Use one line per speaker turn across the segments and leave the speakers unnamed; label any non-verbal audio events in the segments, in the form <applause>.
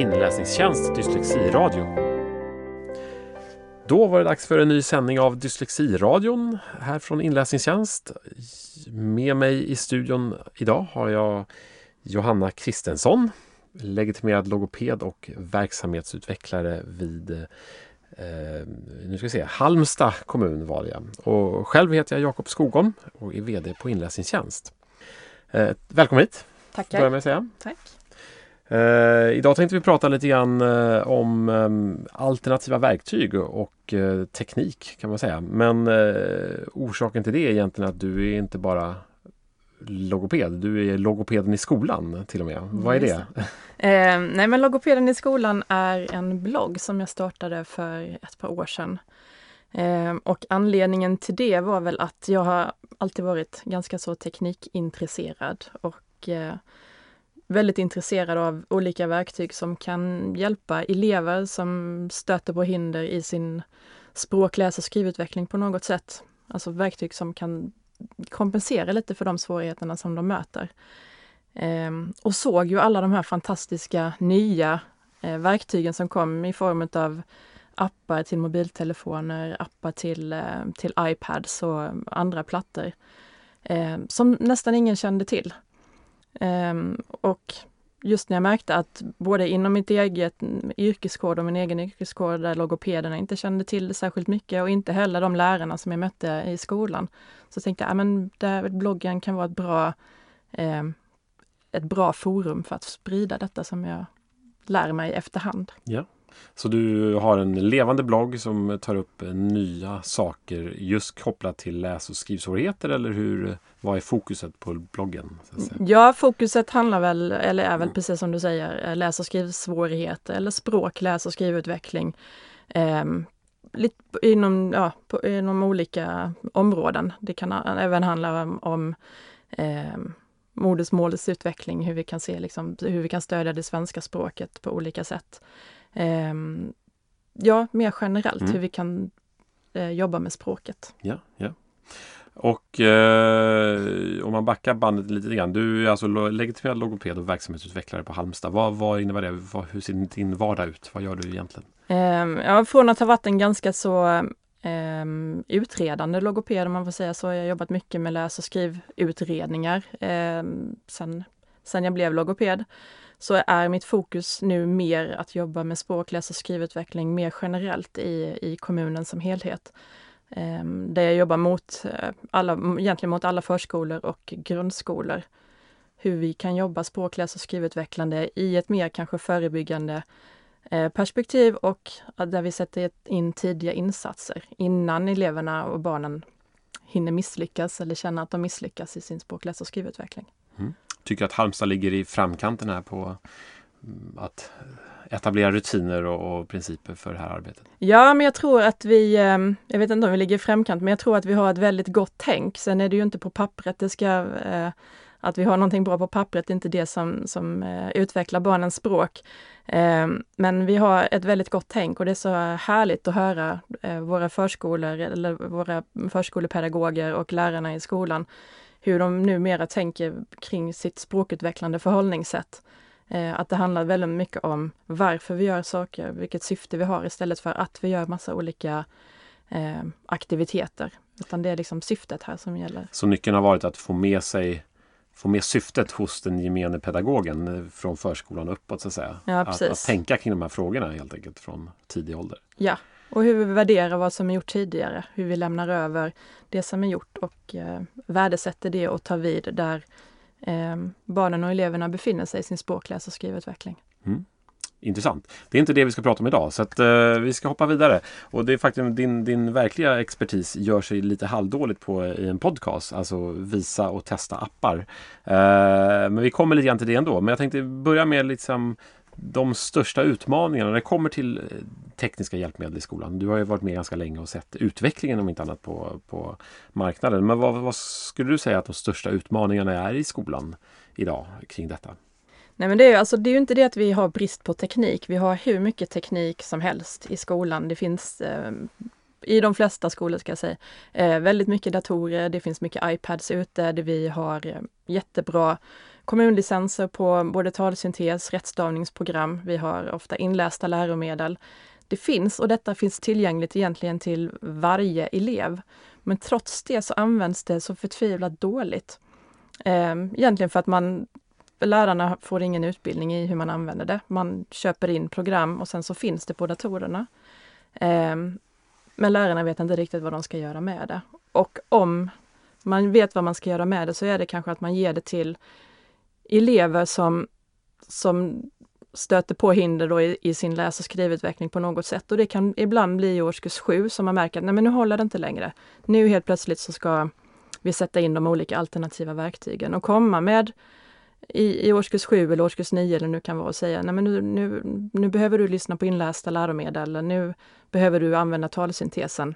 inläsningstjänst Dyslexiradio. Då var det dags för en ny sändning av Dyslexiradion här från inläsningstjänst. Med mig i studion idag har jag Johanna Kristensson, legitimerad logoped och verksamhetsutvecklare vid eh, nu ska vi se, Halmstad kommun var jag. Och själv heter jag Jakob Skogholm och är VD på Inläsningstjänst. Eh, välkommen hit!
Tackar!
Börjar med att säga.
Tack!
Eh, idag tänkte vi prata lite grann eh, om eh, alternativa verktyg och eh, teknik kan man säga. Men eh, orsaken till det är egentligen att du är inte bara logoped, du är logopeden i skolan till och med. Vad är det?
Eh, nej men Logopeden i skolan är en blogg som jag startade för ett par år sedan. Eh, och anledningen till det var väl att jag har alltid varit ganska så teknikintresserad och eh, väldigt intresserad av olika verktyg som kan hjälpa elever som stöter på hinder i sin språk, läs och skrivutveckling på något sätt. Alltså verktyg som kan kompensera lite för de svårigheterna som de möter. Ehm, och såg ju alla de här fantastiska nya eh, verktygen som kom i form av appar till mobiltelefoner, appar till, eh, till iPads och andra plattor eh, som nästan ingen kände till. Um, och just när jag märkte att både inom mitt eget yrkeskår och min egen yrkeskår där logopederna inte kände till det särskilt mycket och inte heller de lärarna som jag mötte i skolan. Så tänkte jag, ah, att bloggen kan vara ett bra, eh, ett bra forum för att sprida detta som jag lär mig efterhand.
Ja. Så du har en levande blogg som tar upp nya saker just kopplat till läs och skrivsvårigheter eller hur, vad är fokuset på bloggen?
Ja, fokuset handlar väl, eller är väl mm. precis som du säger, läs och skrivsvårigheter eller språk, läs och skrivutveckling. Eh, lite inom, ja, på, inom olika områden. Det kan även handla om, om eh, modersmålets utveckling, hur vi kan se liksom, hur vi kan stödja det svenska språket på olika sätt. Eh, ja, mer generellt mm. hur vi kan eh, jobba med språket.
Ja, ja. Och eh, om man backar bandet lite grann. Du är alltså legitimerad logoped och verksamhetsutvecklare på Halmstad. Vad, vad innebär det? Vad, hur ser din vardag ut? Vad gör du egentligen?
Eh, ja, från att ha varit en ganska så eh, utredande logoped om man får säga så. Jag har jobbat mycket med läs och skrivutredningar eh, sen, sen jag blev logoped så är mitt fokus nu mer att jobba med språk, läs och skrivutveckling mer generellt i, i kommunen som helhet. Eh, där jag jobbar mot eh, alla, egentligen mot alla förskolor och grundskolor. Hur vi kan jobba språk, läs och skrivutvecklande i ett mer kanske förebyggande perspektiv och där vi sätter in tidiga insatser innan eleverna och barnen hinner misslyckas eller känna att de misslyckas i sin språk, läs och skrivutveckling. Mm
tycker att Halmstad ligger i framkanten här på mm, att etablera rutiner och, och, principer för det här arbetet?
Ja, men jag tror att vi, ehm, jag vet inte om vi ligger i framkant, men jag tror att vi har ett väldigt gott tänk. Sen är det ju inte på pappret det ska eh, att vi har någonting bra på pappret det är inte det som, som eh, utvecklar barnens språk. Eh, men vi har ett väldigt gott tänk och det är så härligt att höra eh, våra förskolor eller våra förskolepedagoger och lärarna i skolan hur de numera tänker kring sitt språkutvecklande förhållningssätt. Eh, att det handlar väldigt mycket om varför vi gör saker, vilket syfte vi har istället för att vi gör massa olika eh, aktiviteter. Utan det är liksom syftet här som gäller.
Så nyckeln har varit att få med sig få med syftet hos den gemene pedagogen eh, från förskolan uppåt så att säga.
Ja,
att, att, tänka kring de här frågorna helt enkelt från tidig ålder.
Ja, och hur vi värderar vad som är gjort tidigare, hur vi lämnar över det som är gjort och eh, värdesätter det och tar vid där eh, barnen och eleverna befinner sig i sin språkläs och skrivutveckling. Mm.
Intressant. Det är inte det vi ska prata om idag så att, eh, vi ska hoppa vidare. Och det är faktiskt din, din verkliga expertis gör sig lite halvdåligt på eh, i en podcast, alltså visa och testa appar. Eh, men vi kommer lite grann till det ändå. Men jag tänkte börja med liksom de största utmaningarna när det kommer till eh, tekniska hjälpmedel i skolan? Du har ju varit med ganska länge och sett utvecklingen om inte annat på, på marknaden. Men vad, vad skulle du säga att de största utmaningarna är i skolan idag kring detta?
Nej men det är, ju, alltså, det är ju inte det att vi har brist på teknik. Vi har hur mycket teknik som helst i skolan. Det finns eh, i de flesta skolor ska jag säga, eh, väldigt mycket datorer. Det finns mycket iPads ute där vi har eh, jättebra kommunlicenser på både talsyntes, rättstavningsprogram. Vi har ofta inlästa läromedel. Det finns och detta finns tillgängligt egentligen till varje elev. Men trots det så används det så förtvivlat dåligt. Eh, egentligen för att man lärarna får ingen utbildning i hur man använder det. Man köper in program och sen så finns det på datorerna. Ehm, men lärarna vet inte riktigt vad de ska göra med det. Och om man vet vad man ska göra med det så är det kanske att man ger det till elever som, som stöter på hinder då i, i, sin läs och skrivutveckling på något sätt. Och det kan ibland bli i årskurs 7 som man märker att nej men nu håller det inte längre. Nu helt plötsligt så ska vi sätta in de olika alternativa verktygen och komma med i, i årskurs 7 eller årskurs 9 eller nu kan vara och säga nej men nu, nu, nu behöver du lyssna på inlästa läromedel eller nu behöver du använda talsyntesen.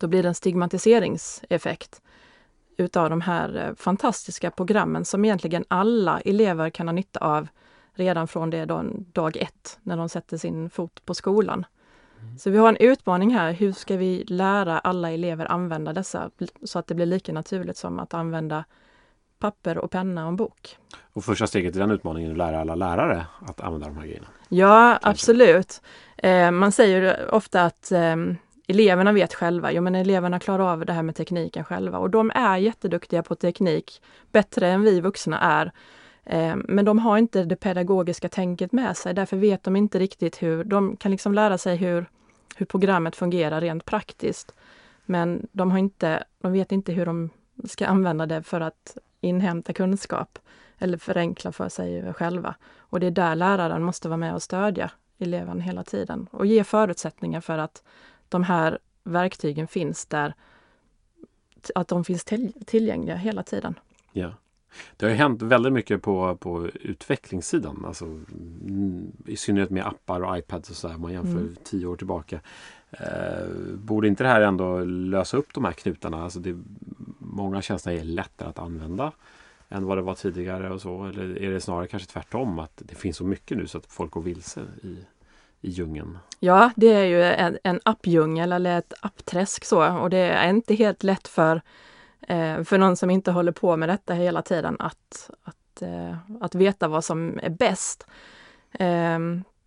Då blir det en stigmatiseringseffekt utav de här eh, fantastiska programmen som egentligen alla elever kan ha nytta av redan från det dag, dag ett, när de sätter sin fot på skolan. Mm. Så vi har en utmaning här. Hur ska vi lära alla elever använda dessa så att det blir lika naturligt som att använda papper och penna och en bok.
Och första steget i den utmaningen är att lära alla lärare att använda de här grejerna?
Ja, Kanske. absolut. Eh, man säger ofta att eh, eleverna vet själva. Jo, men eleverna klarar av det här med tekniken själva och de är jätteduktiga på teknik, bättre än vi vuxna är. Eh, men de har inte det pedagogiska tänket med sig, därför vet de inte riktigt hur, de kan liksom lära sig hur, hur programmet fungerar rent praktiskt. Men de, har inte, de vet inte hur de ska använda det för att inhämta kunskap eller förenkla för sig själva. Och det är där läraren måste vara med och stödja eleven hela tiden och ge förutsättningar för att de här verktygen finns där, att de finns till, tillgängliga hela tiden.
Ja. Det har hänt väldigt mycket på, på utvecklingssidan. Alltså, mm, I synnerhet med appar och iPads och så här, man jämför mm. tio år tillbaka. Eh, borde inte det här ändå lösa upp de här knutarna? Alltså det, många tjänster är lättare att använda än vad det var tidigare och så. Eller är det snarare kanske tvärtom att det finns så mycket nu så att folk går vilse i, i djungeln?
Ja, det är ju en, en appdjungel eller ett appträsk så och det är inte helt lätt för, eh, för någon som inte håller på med detta hela tiden att, att, eh, att veta vad som är bäst. Eh,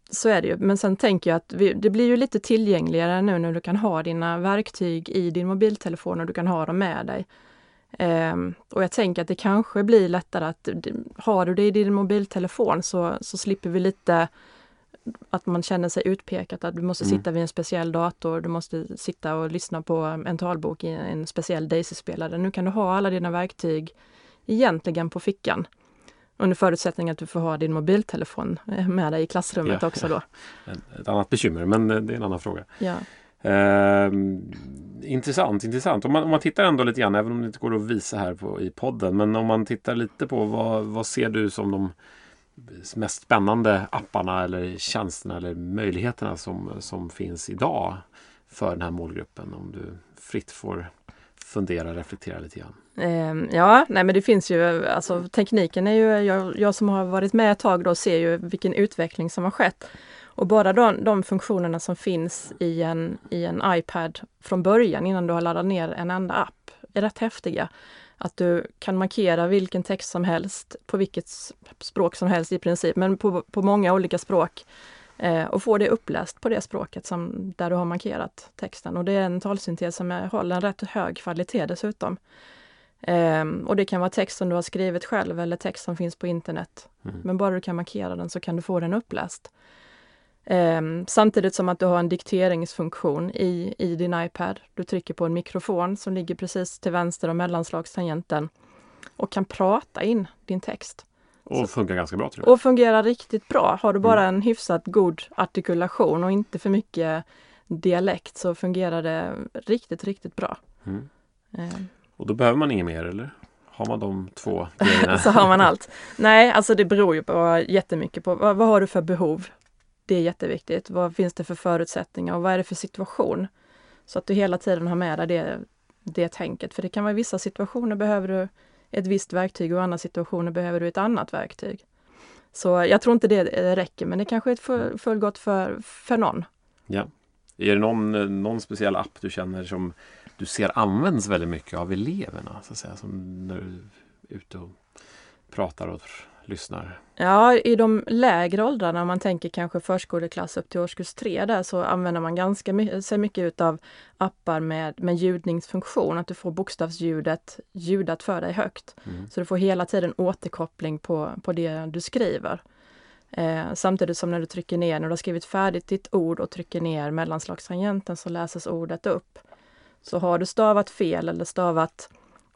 så är det ju. Men sen tänker jag att vi, det blir ju lite tillgängligare nu när du kan ha dina verktyg i din mobiltelefon och du kan ha dem med dig. Um, och jag tänker att det kanske blir lättare att har du det i din mobiltelefon så, så slipper vi lite att man känner sig utpekat, att du måste mm. sitta vid en speciell dator, du måste sitta och lyssna på en talbok i en speciell Daisy-spelare. Nu kan du ha alla dina verktyg egentligen på fickan. Under förutsättning att du får ha din mobiltelefon med dig i klassrummet ja, också då. <laughs>
Ja. Ett annat bekymmer men det är en annan fråga.
Ja.
Ehm, intressant, intressant. Om man, om man tittar ändå lite grann, även om det inte går att visa här på, i podden, men om man tittar lite på vad, vad ser du som de mest spännande apparna eller tjänsterna eller möjligheterna som, som finns idag för den här målgruppen? Om du fritt får fundera och reflektera lite grann.
Ehm, ja, nej men det finns ju, alltså tekniken är ju, jag, jag som har varit med ett tag då ser ju vilken utveckling som har skett. Och bara de, de funktionerna som finns i en, i en iPad från början innan du har laddat ner en enda app är rätt häftiga. Att du kan markera vilken text som helst på vilket språk som helst i princip, men på, på många olika språk eh, och få det uppläst på det språket som, där du har markerat texten. Och det är en talsyntes som är, håller en rätt hög kvalitet dessutom. Eh, och det kan vara text som du har skrivit själv eller text som finns på internet. Mm. Men bara du kan markera den så kan du få den uppläst. Eh, samtidigt som att du har en dikteringsfunktion i, i din iPad. Du trycker på en mikrofon som ligger precis till vänster om mellanslagstangenten och kan prata in din text.
Och funkar ganska bra
och, fungerar riktigt bra. Har du bara mm. en hyfsat god artikulation och inte för mycket dialekt så fungerar det riktigt, riktigt bra. Mm.
Eh. Och då behöver man inget mer eller? Har man de två grejerna? <laughs>
så har man allt. <laughs> Nej, alltså det beror ju på jättemycket på vad, vad har du för behov? Det är jätteviktigt. Vad finns det för förutsättningar och vad är det för situation? Så att du hela tiden har med dig det, det tänket. För det kan vara i vissa situationer behöver du ett visst verktyg och i andra situationer behöver du ett annat verktyg. Så jag tror inte det eh, räcker, men det kanske är ett fullgott för, för någon.
Ja. Är det någon, eh, någon speciell app du känner som du ser används väldigt mycket av eleverna? Så att säga, som när du är ute och pratar och lyssnar?
Ja, i de lägre åldrarna, om man tänker kanske förskoleklass upp till årskurs 3 där, så använder man ganska mycket, så mycket utav appar med, med ljudningsfunktion, att du får bokstavsljudet ljudat för dig högt. Mm. Så du får hela tiden återkoppling på, på det du skriver. Eh, samtidigt som när du trycker ner, när du har skrivit färdigt ditt ord och trycker ner mellanslagstangenten så läses ordet upp. Så har du stavat fel eller stavat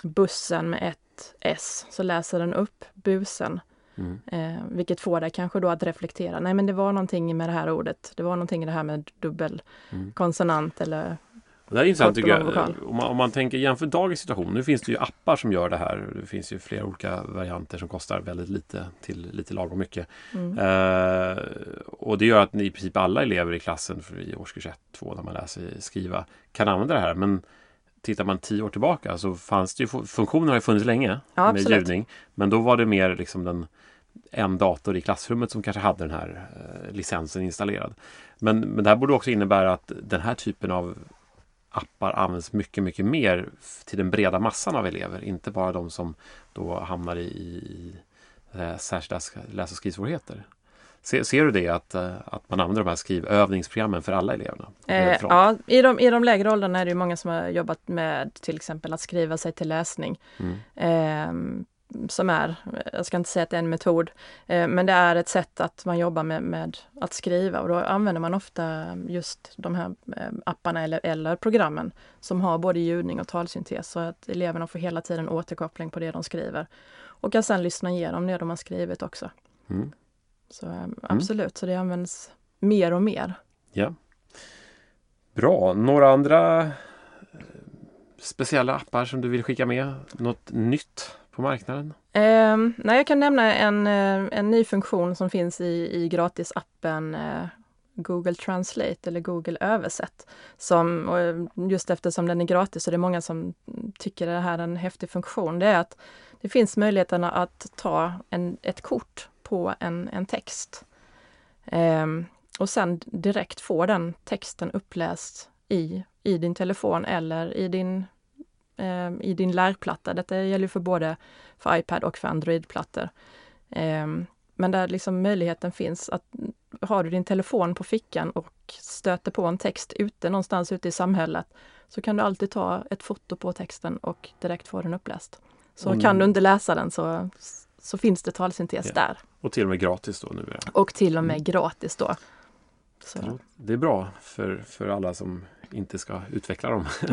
bussen med ett S så läser den upp busen. Mm. Eh, vilket får dig kanske då att reflektera, nej men det var någonting med det här ordet, det var någonting i det här med dubbel mm. konsonant eller
det är intressant tycker jag. Om man, om man tänker jämför dagens situation. Nu finns det ju appar som gör det här. Det finns ju flera olika varianter som kostar väldigt lite till lite lagom mycket. Mm. Eh, och det gör att i princip alla elever i klassen för i årskurs 1, 2 när man läser skriva kan använda det här. Men tittar man tio år tillbaka så fanns det ju funktioner har ju funnits länge ja, med ljudning. Men då var det mer liksom den en dator i klassrummet som kanske hade den här eh, licensen installerad. Men, men det här borde också innebära att den här typen av appar används mycket, mycket mer till den breda massan av elever. Inte bara de som då hamnar i, i eh, särskilda läs och skrivsvårigheter. Ser, ser, du det att, eh, att man använder de här skrivövningsprogrammen för alla eleverna?
Eh, ja, i de, i de lägre åldrarna är det många som har jobbat med till exempel att skriva sig till läsning. Mm. Eh, som är, jag ska inte säga att det är en metod, eh, men det är ett sätt att man jobbar med, med, att skriva och då använder man ofta just de här eh, apparna eller, eller programmen som har både ljudning och talsyntes så att eleverna får hela tiden återkoppling på det de skriver. Och kan sedan lyssna igenom det de har skrivit också. Mm. Så eh, mm. absolut, mm. så det används mer och mer.
Ja. Bra, några andra speciella appar som du vill skicka med? Något nytt? På marknaden?
Eh, nej, jag kan nämna en, eh, en ny funktion som finns i, i gratisappen eh, Google Translate eller Google Översätt. Som, eh, just eftersom den är gratis och det är många som tycker det här är en häftig funktion. Det är att det finns möjligheten att ta en, ett kort på en, en text. Eh, och sen direkt få den texten uppläst i, i din telefon eller i din i din lärplatta. Detta gäller för både för iPad och för Android-plattor. Eh, men där liksom möjligheten finns att har du din telefon på fickan och stöter på en text ute någonstans ute i samhället så kan du alltid ta ett foto på texten och direkt få den uppläst. Så mm. kan du inte läsa den så, så finns det talsyntes ja. där.
Och till och med gratis då nu?
Och till och med mm. gratis då.
Så. Det är bra för, för alla som inte ska utveckla dem. <laughs> <laughs>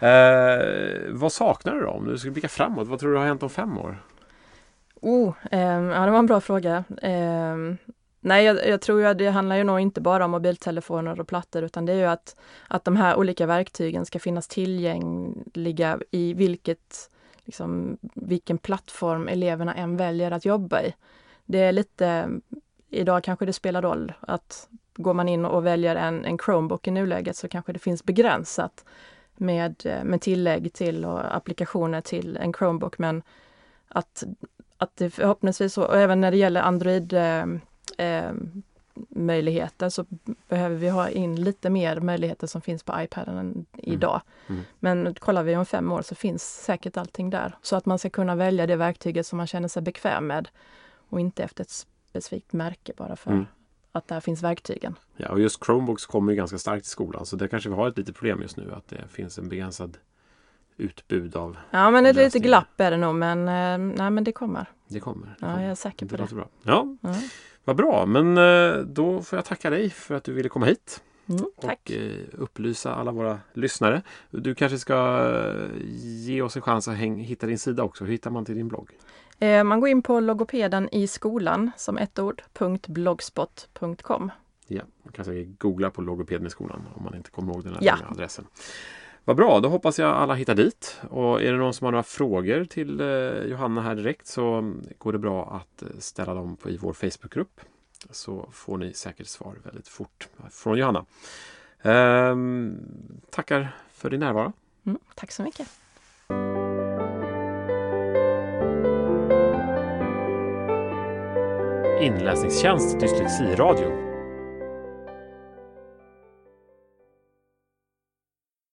eh, vad saknar du då? Om du ska blicka framåt, vad tror du har hänt om fem år?
Oh, eh, ja, det var en bra fråga. Eh, nej, jag, jag, tror att det handlar ju nog inte bara om mobiltelefoner och plattor utan det är ju att, att de här olika verktygen ska finnas tillgängliga i vilket, liksom, vilken plattform eleverna än väljer att jobba i. Det är lite, idag kanske det spelar roll att går man in och väljer en, en Chromebook i nuläget så kanske det finns begränsat med, med tillägg till och applikationer till en Chromebook. Men att, att det förhoppningsvis, och även när det gäller Android eh, eh, möjligheter så behöver vi ha in lite mer möjligheter som finns på iPaden än mm. idag. Mm. Men kollar vi om fem år så finns säkert allting där. Så att man ska kunna välja det verktyget som man känner sig bekväm med och inte efter ett specifikt märke bara för mm att där finns verktygen.
Ja, och just Chromebooks kommer ju ganska starkt i skolan så det kanske vi har ett litet problem just nu att det finns en begränsad utbud av
Ja, men ett litet glapp är det nog men, eh, nej, men det kommer.
Det kommer. Det
ja,
kommer.
jag är säker på det.
det. Bra. Ja, ja, vad bra. Men eh, då får jag tacka dig för att du ville komma hit.
Mm, och
eh, upplysa alla våra lyssnare. Du kanske ska ge oss en chans att hitta din sida också. Hur hittar man till din blogg?
Eh, man går in på logopeden i skolan som ett ord, .blogspot.com.
Ja, man kan säkert googla på logopeden i skolan om man inte kommer ihåg den här ja. adressen. Vad bra, då hoppas jag alla hittar dit. Och är det någon som har några frågor till eh, Johanna här direkt så går det bra att eh, ställa dem i vår Facebookgrupp. Så får ni säkert svar väldigt fort från Johanna. Ehm, tackar för din närvaro.
Mm, tack så mycket.
Inläsningstjänst Dyslexiradio.